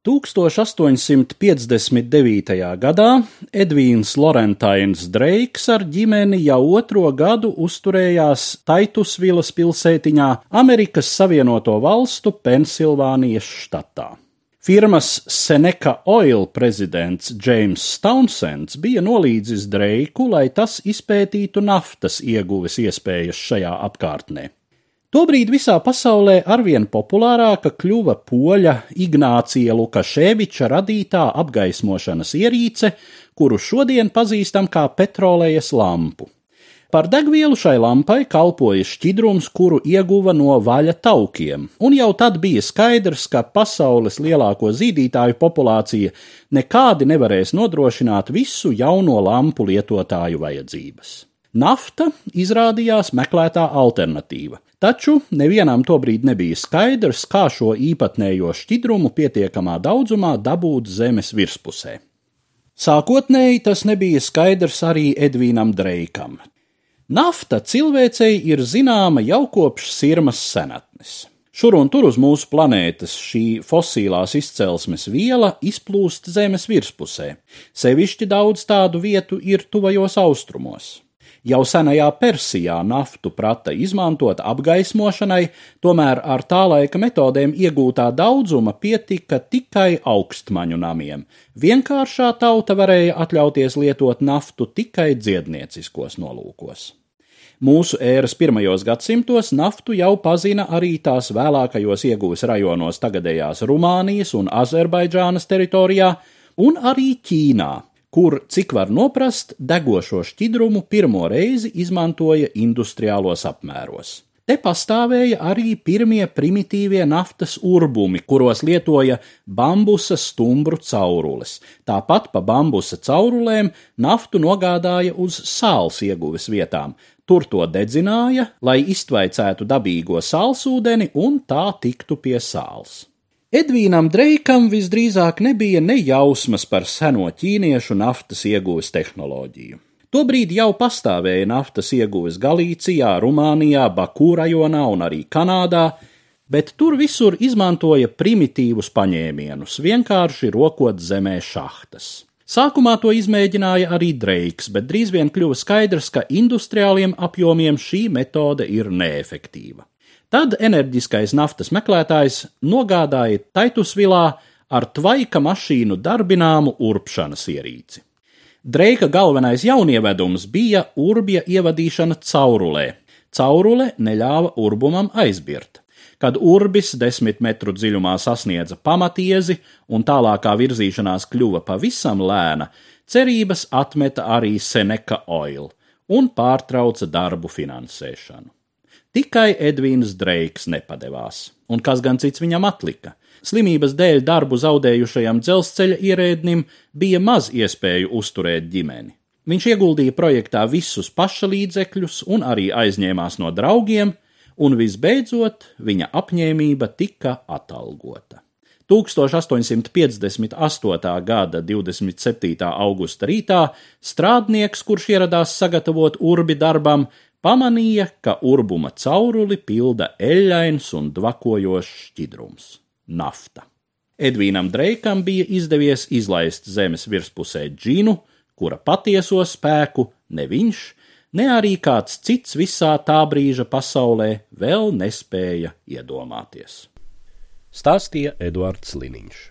1859. gadā Edvīns Lorentāns Dreiks ar ģimeni jau otro gadu uzturējās Taitusvilas pilsētiņā Amerikas Savienoto Valstu Pensilvānijas štatā. Firmas Seneca Oil prezidents James Townsends bija nolīdzis Dreiku, lai tas izpētītu naftas ieguves iespējas šajā apkārtnē. Tobrīd visā pasaulē arvien populārāka kļuva poļa Ignācija Lukaševiča radītā apgaismošanas ierīce, kuru šodien pazīstam kā petrolejas lampu. Par degvielu šai lampai kalpoja šķidrums, kuru ieguva no vaļa taukiem, un jau tad bija skaidrs, ka pasaules lielāko zīdītāju populācija nekādi nevarēs nodrošināt visu jauno lampu lietotāju vajadzības. Nafta izrādījās meklētā alternatīva, taču nevienam tobrīd nebija skaidrs, kā šo īpatnējo šķidrumu pietiekamā daudzumā dabūt zemes virspusē. Sākotnēji tas nebija skaidrs arī Edvīnam Dreikam. Nafta cilvēcei ir zināma jau kopš sirmas senatnes. Šur un tur uz mūsu planētas šī fosilās izcelsmes viela izplūst zemes virspusē, sevišķi daudz tādu vietu ir tuvajos austrumos. Jau senajā Persijā naftu prata izmantot apgaismošanai, tomēr ar tā laika metodēm iegūtā daudzuma pietika tikai augstmaņu namiem. Vienkāršā tauta varēja atļauties lietot naftu tikai dziednieciskos nolūkos. Mūsu ēras pirmajos gadsimtos naftu jau pazina arī tās vēlākajos ieguves rajonos tagadējās Rumānijas un Azerbaidžānas teritorijā, un arī Ķīnā, kur, cik var noprast, degošo šķidrumu pirmo reizi izmantoja industriālos apmēros. Te pastāvēja arī pirmie primitīvie naftas urbumi, kuros lietoja bambusa stumbru caurules. Tāpat pa bambusa caurulēm naftu nogādāja uz sāls ieguves vietām. Tur to dedzināja, lai iztvaicētu dabīgo sālsūdeni un tā tiktu pie sāls. Edvīnam Dreikam visdrīzāk nebija ne jausmas par seno ķīniešu naftas ieguves tehnoloģiju. Tobrīd jau pastāvēja naftas ieguves Galīcijā, Rumānijā, Baku rajonā un arī Kanādā, bet tur visur izmantoja primitīvus paņēmienus, vienkārši rokot zemē šahtas. Sākumā to izmēģināja arī Dreiks, bet drīz vien kļuva skaidrs, ka industriāliem apjomiem šī metode ir neefektīva. Tad enerģiskais naftas meklētājs nogādāja Taitusvilā ar tvaika mašīnu darbināmu urpšanas ierīci. Dreika galvenais jaunievedums bija urbja ievadīšana caurulē. Caurule neļāva urbumam aizbirt. Kad urbis desmit metru dziļumā sasniedza pamatiezi un tālākā virzīšanās kļuva pavisam lēna, cerības atmeta arī Seneca Oil un pārtrauca darbu finansēšanu. Tikai Edvīns Dreiks nepadevās, un kas gan cits viņam atlika? Slimības dēļ darbu zaudējušajam dzelzceļa ierēdnim bija maz iespēju uzturēt ģimeni. Viņš ieguldīja projektā visus paša līdzekļus un arī aizņēmās no draugiem, un visbeidzot viņa apņēmība tika atalgota. 1858. gada 27. augusta rītā strādnieks, kurš ieradās sagatavot urbi darbam, pamanīja, ka urbuma cauruli pilda eļļains un dvakojošs šķidrums - nafta. Edvīnam Dreikam bija izdevies izlaist zemes virspusē džinu, kura patieso spēku ne viņš, ne arī kāds cits visā tā brīža pasaulē vēl nespēja iedomāties. Stāstīja Eduards Liniņš.